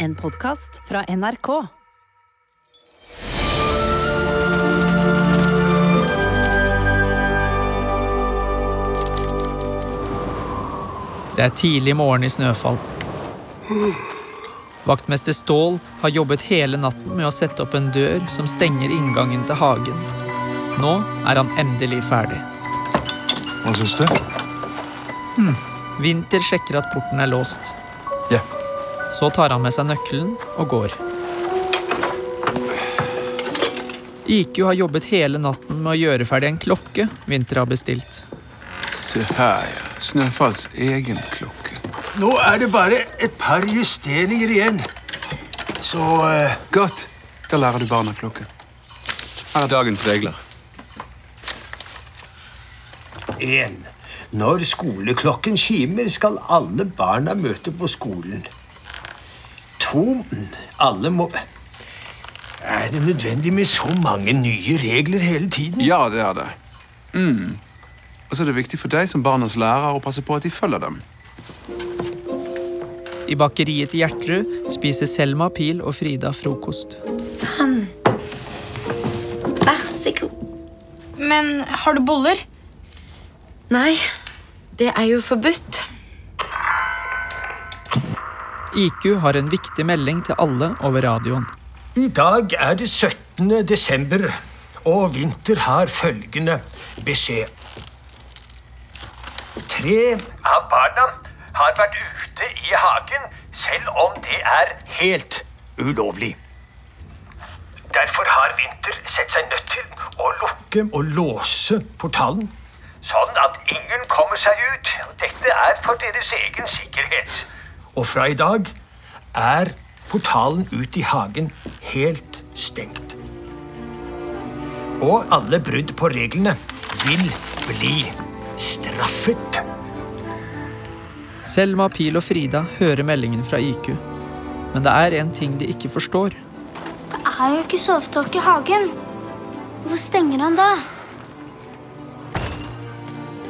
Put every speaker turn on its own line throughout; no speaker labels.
En podkast fra NRK.
Det er tidlig morgen i Snøfall. Vaktmester Stål har jobbet hele natten med å sette opp en dør som stenger inngangen til hagen. Nå er han endelig ferdig.
Hva syns du?
Vinter sjekker at porten er låst. Så tar han med seg nøkkelen og går. IQ har jobbet hele natten med å gjøre ferdig en klokke Vinter har bestilt.
Se her, ja. Snøfalls egen klokke.
Nå er det bare et par justeringer igjen. Så uh...
Godt. Da lærer du barna klokke. Her er dagens regler.
En. Når skoleklokken kimer, skal alle barna møte på skolen. To. Alle må Er det nødvendig med så mange nye regler hele tiden?
Ja, det er det. Mm. Og så er det viktig for deg som barnas lærer å passe på at de følger dem.
I bakeriet til Gjertrud spiser Selma, Pil og Frida frokost.
Sånn. Vær så god.
Men har du boller?
Nei, det er jo forbudt.
IQ har en viktig melding til alle over radioen.
I dag er det 17. desember, og Vinter har følgende beskjed. Tre av barna har vært ute i hagen, selv om det er helt ulovlig. Derfor har Vinter sett seg nødt til å lukke og låse portalen. Sånn at ingen kommer seg ut. Dette er for deres egen sikkerhet. Og fra i dag er portalen ut i hagen helt stengt. Og alle brudd på reglene vil bli straffet.
Selma, Pil og Frida hører meldingen fra IQ. Men det er en ting de ikke forstår.
Det er jo ikke sovetåke i hagen. Hvor stenger han da?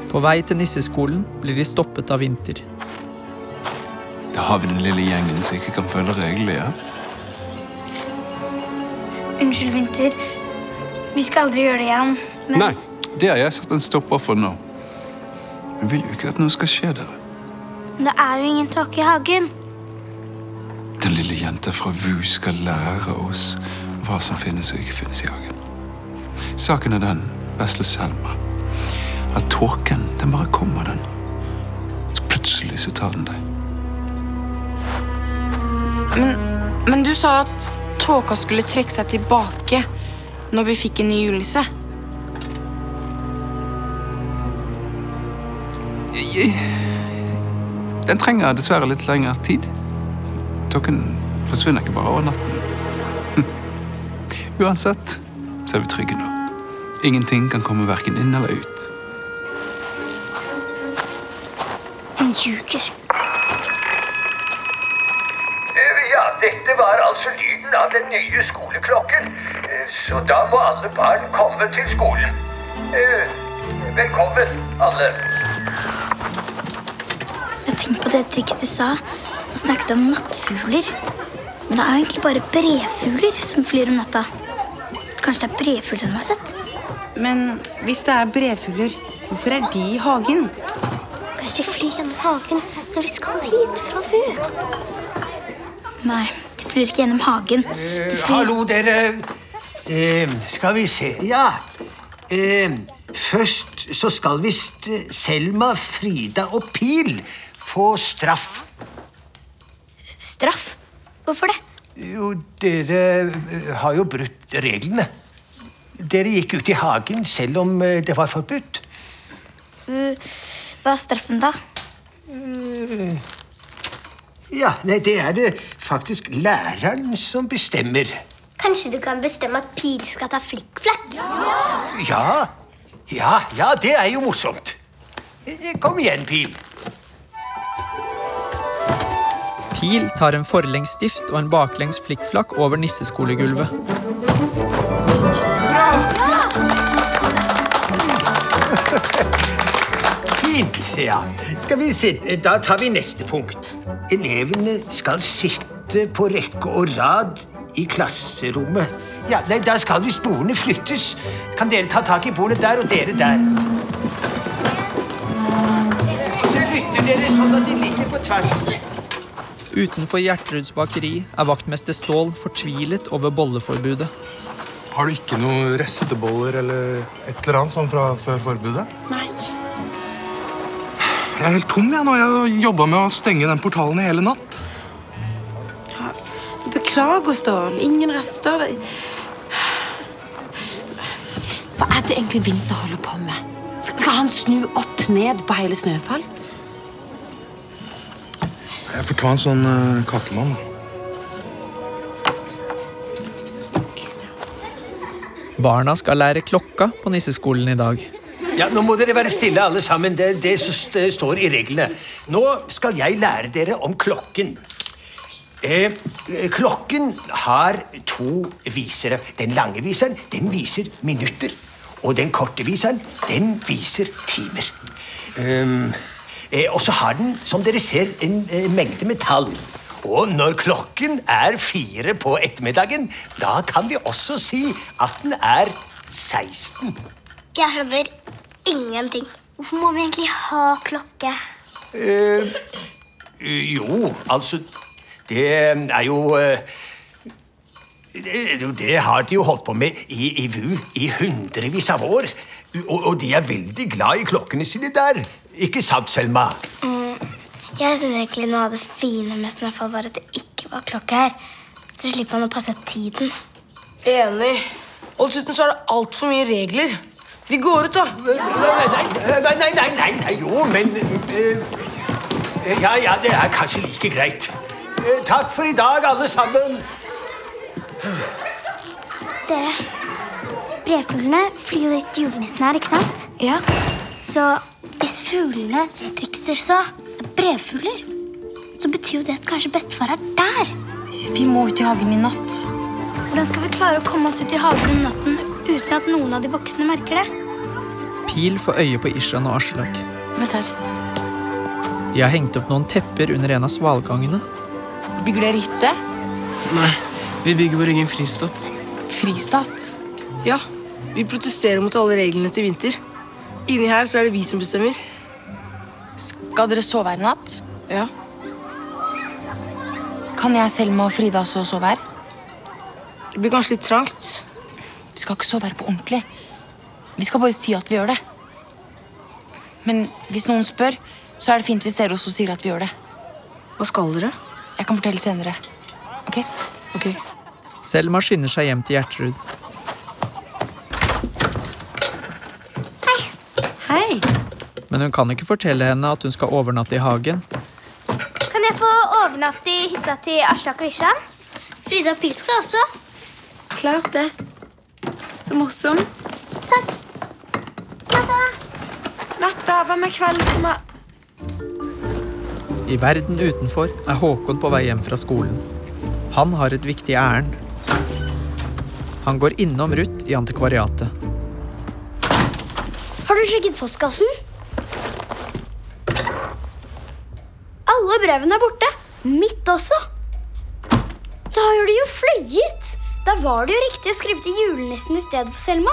På vei til nisseskolen blir de stoppet av Vinter.
Da har vi den lille gjengen som ikke kan følge reglene. igjen.
Unnskyld, Vinter. Vi skal aldri gjøre det igjen. Men
Nei, det har jeg satt en stopper for nå. Vi vil jo ikke at noe skal skje dere.
det er jo ingen tåke i hagen.
Den lille jenta fra VU skal lære oss hva som finnes og ikke finnes i hagen. Saken er den, vesle Selma, at tåken, den bare kommer, den. Så plutselig så tar den deg.
Men du sa at tåka skulle trekke seg tilbake når vi fikk en ny julisse.
Den trenger dessverre litt lengre tid. Tåken forsvinner ikke bare over natten. Uansett så er vi trygge nå. Ingenting kan komme verken inn eller ut.
Han ljuger.
Eh, Ja, dette var altså lyden av den nye skoleklokken. Eh, Så da må alle barn komme til skolen. Eh, Velkommen, alle.
Jeg tenkte på det Trix du sa. Han snakket om nattfugler. Men det er egentlig bare brevfugler som flyr om natta. Kanskje det er brevfugler han har sett?
Men hvis det er brevfugler, hvorfor er de i hagen?
Kanskje de flyr gjennom hagen når de skal hit fra VU? Nei, de flyr ikke gjennom hagen. De flyr...
Hallo, dere. Eh, skal vi se Ja. Eh, først så skal visst eh, Selma, Frida og Pil få straff.
Straff? Hvorfor det?
Jo, dere eh, har jo brutt reglene. Dere gikk ut i hagen selv om eh, det var forbudt.
Hva er straffen, da?
Ja, nei, det er det faktisk læreren som bestemmer.
Kanskje du kan bestemme at Pil skal ta flikkflakk?
Ja, ja, ja, det er jo morsomt. Eh, Kom igjen, Pil.
Pil tar en forlengs stift og en baklengs flikkflakk over nisseskolegulvet.
Fint, ja. Skal vi se, Da tar vi neste punkt. Elevene skal sitte på rekke og rad i klasserommet. Ja, nei, Da skal visst bordene flyttes. Kan dere ta tak i bordet der, og dere der? Og så flytter dere sånn at de ligger på tvers.
Utenfor Gjertruds bakeri er vaktmester Stål fortvilet over bolleforbudet.
Har du ikke noen resteboller eller et eller annet sånn fra før forbudet?
Nei.
Jeg er helt tom jeg nå. Jeg har jobba med å stenge den portalen i hele natt.
Beklager, Stål. Ingen rester. Hva er det egentlig Vinter holder på med? Skal han snu opp ned på hele Snøfall?
Jeg får ta en sånn uh, kakemann. da.
Barna skal lære klokka på nisseskolen i dag.
Ja, Nå må dere være stille, alle sammen. Det, det det st- står i reglene. Nå skal jeg lære dere om klokken. Eh, klokken har to visere. Den lange viseren den viser minutter. Og den korte viseren den viser timer. Um, eh, og så har den, som dere ser, en eh, mengde metall. Og når klokken er fire på ettermiddagen, da kan vi også si at den er 16.
Jeg skjønner ingenting. Hvorfor må vi egentlig ha klokke?
Eh, eh, jo, altså Det er jo eh, det, det har de jo holdt på med i, i VU i hundrevis av år. Og, og de er veldig glad i klokkene sine der. Ikke sant, Selma?
Jeg synes egentlig noe av det fine med Snøfall var at det ikke var klokke her. Så slipper man å passe tiden.
Enig. Og dessuten så er det altfor mye regler. Vi går ut, da.
Nei, nei, nei, nei, nei, nei jo, men uh, Ja, ja, det er kanskje like greit. Uh, takk for i dag, alle sammen.
Dere, brevfuglene flyr jo dit julenissen er, ikke sant? Ja. Så hvis fuglene som trikser så, er brevfugler, så betyr jo det at kanskje bestefar er der.
Vi må ut i hagen i natt.
Hvordan skal vi klare å komme oss ut i hagen om natten uten at noen av de voksne merker det?
Pil får øye på Ishan og Aslak.
Vent her.
De har hengt opp noen tepper under en av svalgangene.
Bygger dere hytte?
Nei, vi bygger vår egen fristat.
Fristat?
Ja, vi protesterer mot alle reglene til vinter. Inni her så er det vi som bestemmer.
Skal dere sove her i natt?
Ja.
Kan jeg, Selma og Frida også sove her?
Det blir kanskje litt trangt.
Vi skal ikke sove her på ordentlig. Vi skal bare si at vi gjør det. Men hvis noen spør, så er det fint hvis dere også sier at vi gjør det.
Hva skal dere?
Jeg kan fortelle senere. Ok?
Ok.
Selma skynder seg hjem til Gjertrud.
Hei.
Men hun kan ikke fortelle henne at hun skal overnatte i hagen.
Kan jeg få overnatte i hytta til Aslak og Ishan? Frida og Pil skal også.
Klart det. Så morsomt.
Takk. Natta.
Natta, hva med kveldsmat?
I verden utenfor er Håkon på vei hjem fra skolen. Han har et viktig ærend. Han går innom Ruth i antikvariatet.
Har du sjekket postkassen? Alle brevene er borte. Mitt også. Da har de jo fløyet. Da var det jo riktig å skrive til julenissen i stedet for Selma.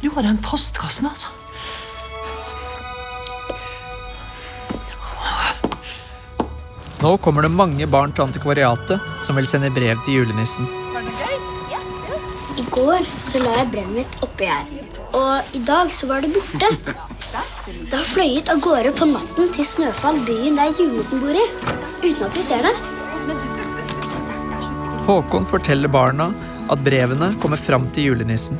Du har den postkassen, altså.
Nå kommer det mange barn til antikvariatet som vil sende brev til julenissen.
I går så la jeg brevet mitt oppi her. Og i dag så var det borte. Det har fløyet av gårde på natten til Snøfall, byen der julenissen bor i. Uten at vi ser det.
Håkon forteller barna at brevene kommer fram til julenissen.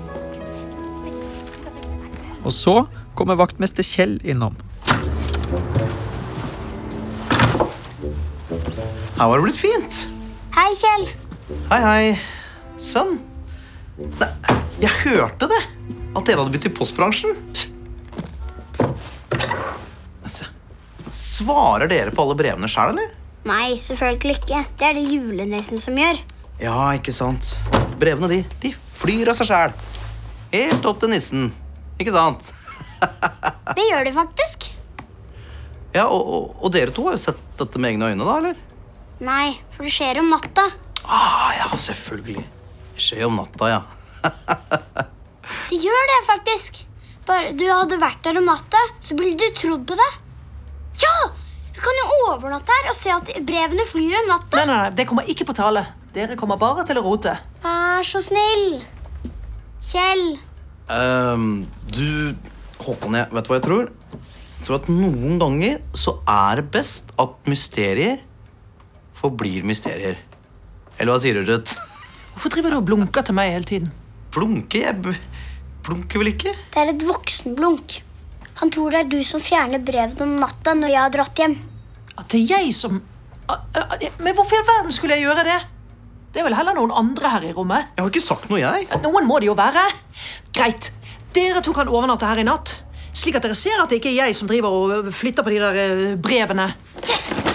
Og så kommer vaktmester Kjell innom.
Her var det blitt fint.
Hei, Kjell.
Hei, hei. Sønn. Nei, jeg hørte det. At dere hadde begynt i postbransjen. Altså, Svarer dere på alle brevene sjøl, eller?
Nei, selvfølgelig ikke. Det er det julenissen som gjør.
Ja, ikke sant. Brevene de, de flyr av seg sjæl. Helt opp til nissen. Ikke sant?
Det gjør de faktisk.
Ja, og, og, og dere to har jo sett dette med egne øyne, da, eller?
Nei, for det skjer om natta.
Ah, ja, selvfølgelig. Det skjer om natta, ja.
Det gjør det, faktisk. Bare du hadde vært der om natta, så ville du trodd på det. Ja! Du kan jo overnatte her og se at brevene flyr om natta.
Nei, nei, nei, det kommer ikke på tale. Dere kommer bare til å rote.
Vær så snill. Kjell.
Um, du, Håkon, jeg vet du hva jeg tror? Jeg tror at noen ganger så er det best at mysterier forblir mysterier. Eller hva sier du, Ruth?
Hvorfor driver du og blunker til meg hele tiden?
Blunke? Jeg b- blunker vel ikke?
Det er et voksenblunk. Han tror det er du som fjerner brevene om natta når jeg har dratt hjem.
At det er jeg som Men hvorfor i all verden skulle jeg gjøre det? Det er vel heller noen andre her i rommet.
Jeg har ikke sagt noe, jeg.
Noen må det jo være. Greit. Dere to kan overnatte her i natt. Slik at dere ser at det ikke er jeg som driver og flytter på de der brevene. brevene.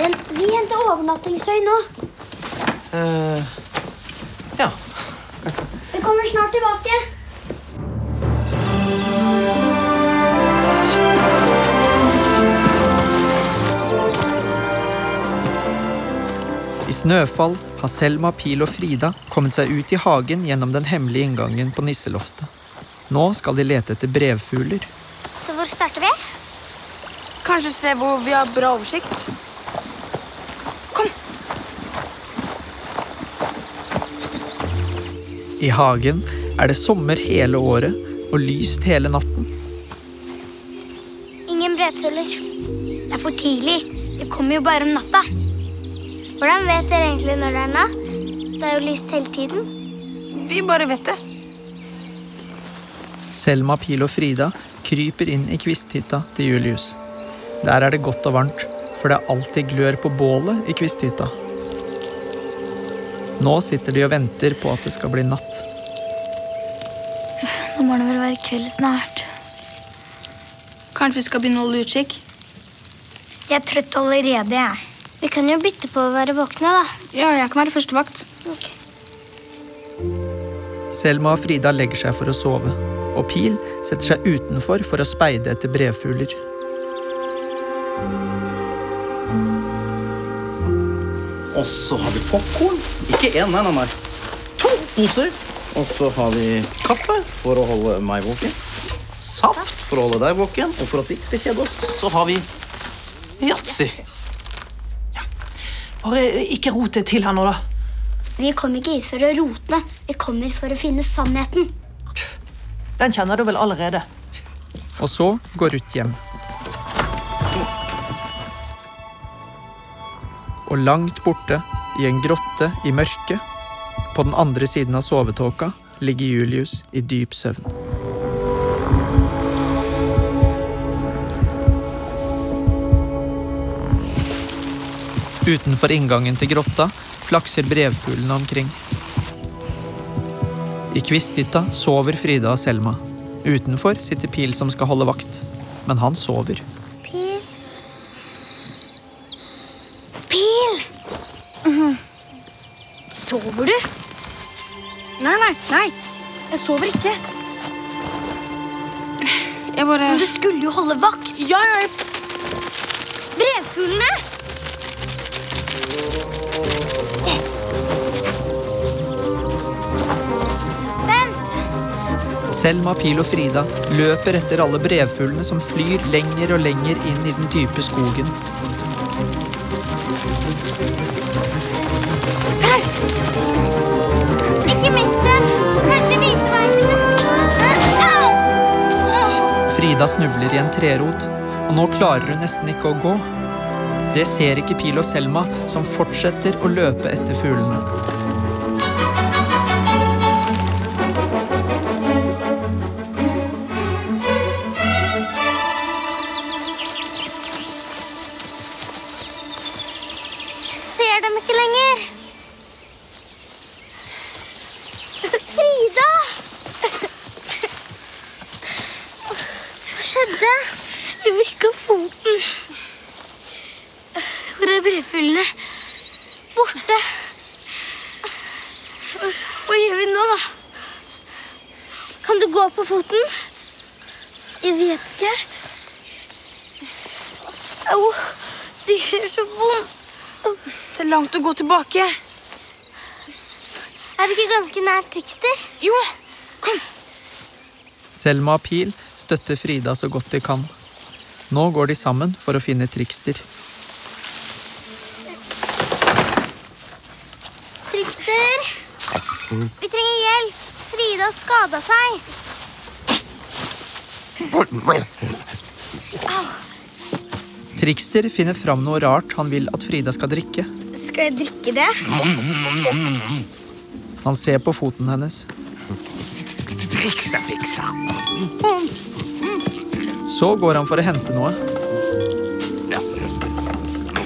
Men vi henter overnattingstøy nå.
Eh, ja.
Vi kommer snart tilbake.
Snøfall har Selma, Pil og Frida kommet seg ut i hagen gjennom den hemmelige inngangen på nisseloftet. Nå skal de lete etter brevfugler.
Så hvor starter vi?
Kanskje sted hvor vi har bra oversikt. Kom!
I hagen er det sommer hele året og lyst hele natten.
Ingen brevfugler. Det er for tidlig. Det kommer jo bare om natta. Hvordan vet dere egentlig når det er natt? Det er jo lyst hele tiden.
Vi bare vet det.
Selma, Pil og Frida kryper inn i kvisthytta til Julius. Der er det godt og varmt, for det er alltid glør på bålet i kvisthytta. Nå sitter de og venter på at det skal bli natt.
Nå må det vel være kveld snart.
Kanskje vi skal begynne å holde utkikk?
Jeg er trøtt allerede, jeg.
Vi kan jo bytte på å være våkne, da.
Ja, jeg kan være førstevakt.
Selma og Frida legger seg for å sove, og Pil setter seg utenfor for å speide etter brevfugler.
Og så har vi popkorn. Ikke én, nei, nei, nei. To poser. Og så har vi kaffe for å holde meg våken. Saft for å holde deg våken. Og for at vi ikke skal kjede oss, så har vi yatzy.
Bare ikke rot det til her nå, da.
Vi kommer ikke hit for å rote. Vi kommer for å finne sannheten.
Den kjenner du vel allerede.
Og så går Ruth hjem. Og langt borte, i en grotte i mørket, på den andre siden av sovetåka, ligger Julius i dyp søvn. Utenfor inngangen til grotta flakser brevfuglene omkring. I kvisthytta sover Frida og Selma. Utenfor sitter Pil som skal holde vakt, men han sover.
Pil Pil! Mhm. Sover du?
Nei, nei, nei. Jeg sover ikke. Jeg bare
Men du skulle jo holde vakt.
Ja, ja, jeg...
Brevfuglene!
Selma, Pil og Frida løper etter alle brevfuglene som flyr lenger og lenger inn i den dype skogen.
Ikke mist dem! Kanskje vise vei til neste!
Frida snubler i en trerot, og nå klarer hun nesten ikke å gå. Det ser ikke Pil og Selma, som fortsetter å løpe etter fuglene.
Skjedde? Jeg vrikka foten. Hvor er brevfuglene? Borte. Hva gjør vi nå, da? Kan du gå på foten? Jeg vet ikke. Au, det gjør så vondt.
Det er langt å gå tilbake.
Er vi ikke ganske nær Trikster?
Jo, kom.
Selma og Pil støtter Frida så godt de kan. Nå går de sammen for å finne Trikster.
Trikster! Vi trenger hjelp. Frida har skada seg.
Trikster finner fram noe rart han vil at Frida skal drikke.
Skal jeg drikke det?
Han ser på foten hennes.
Trikserfikser.
Så går han for å hente noe.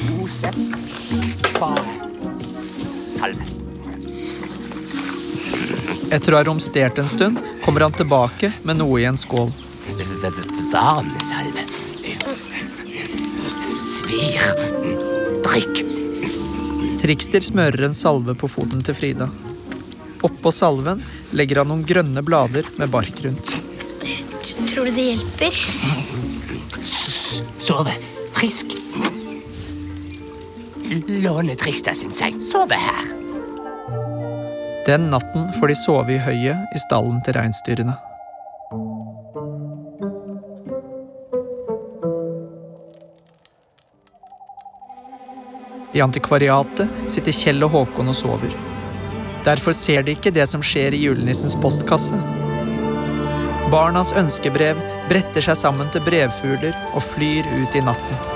Mose. Salve.
Etter å ha romstert en stund kommer han tilbake med noe i en skål.
Varm. Svir. Drikk.
Trikster smører en salve på foten til Frida. Oppå salven legger han noen grønne blader med bark rundt.
Tror du det hjelper?
Sove. Frisk. Låne Trikster sin seng. Sove her.
Den natten får de sove i høyet i stallen til reinsdyrene. I antikvariatet sitter Kjell og Håkon og sover. Derfor ser de ikke det som skjer i julenissens postkasse. Barnas ønskebrev bretter seg sammen til brevfugler og flyr ut i natten.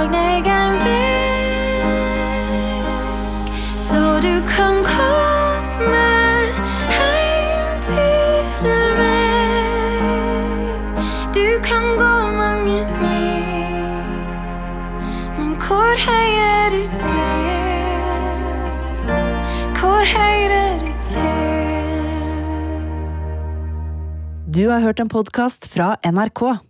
Lag deg en vei, så du kan komme hjem til meg. Du kan gå mange mil, men hvor hører du til? Hvor hører du til?
Du har hørt en podkast fra NRK.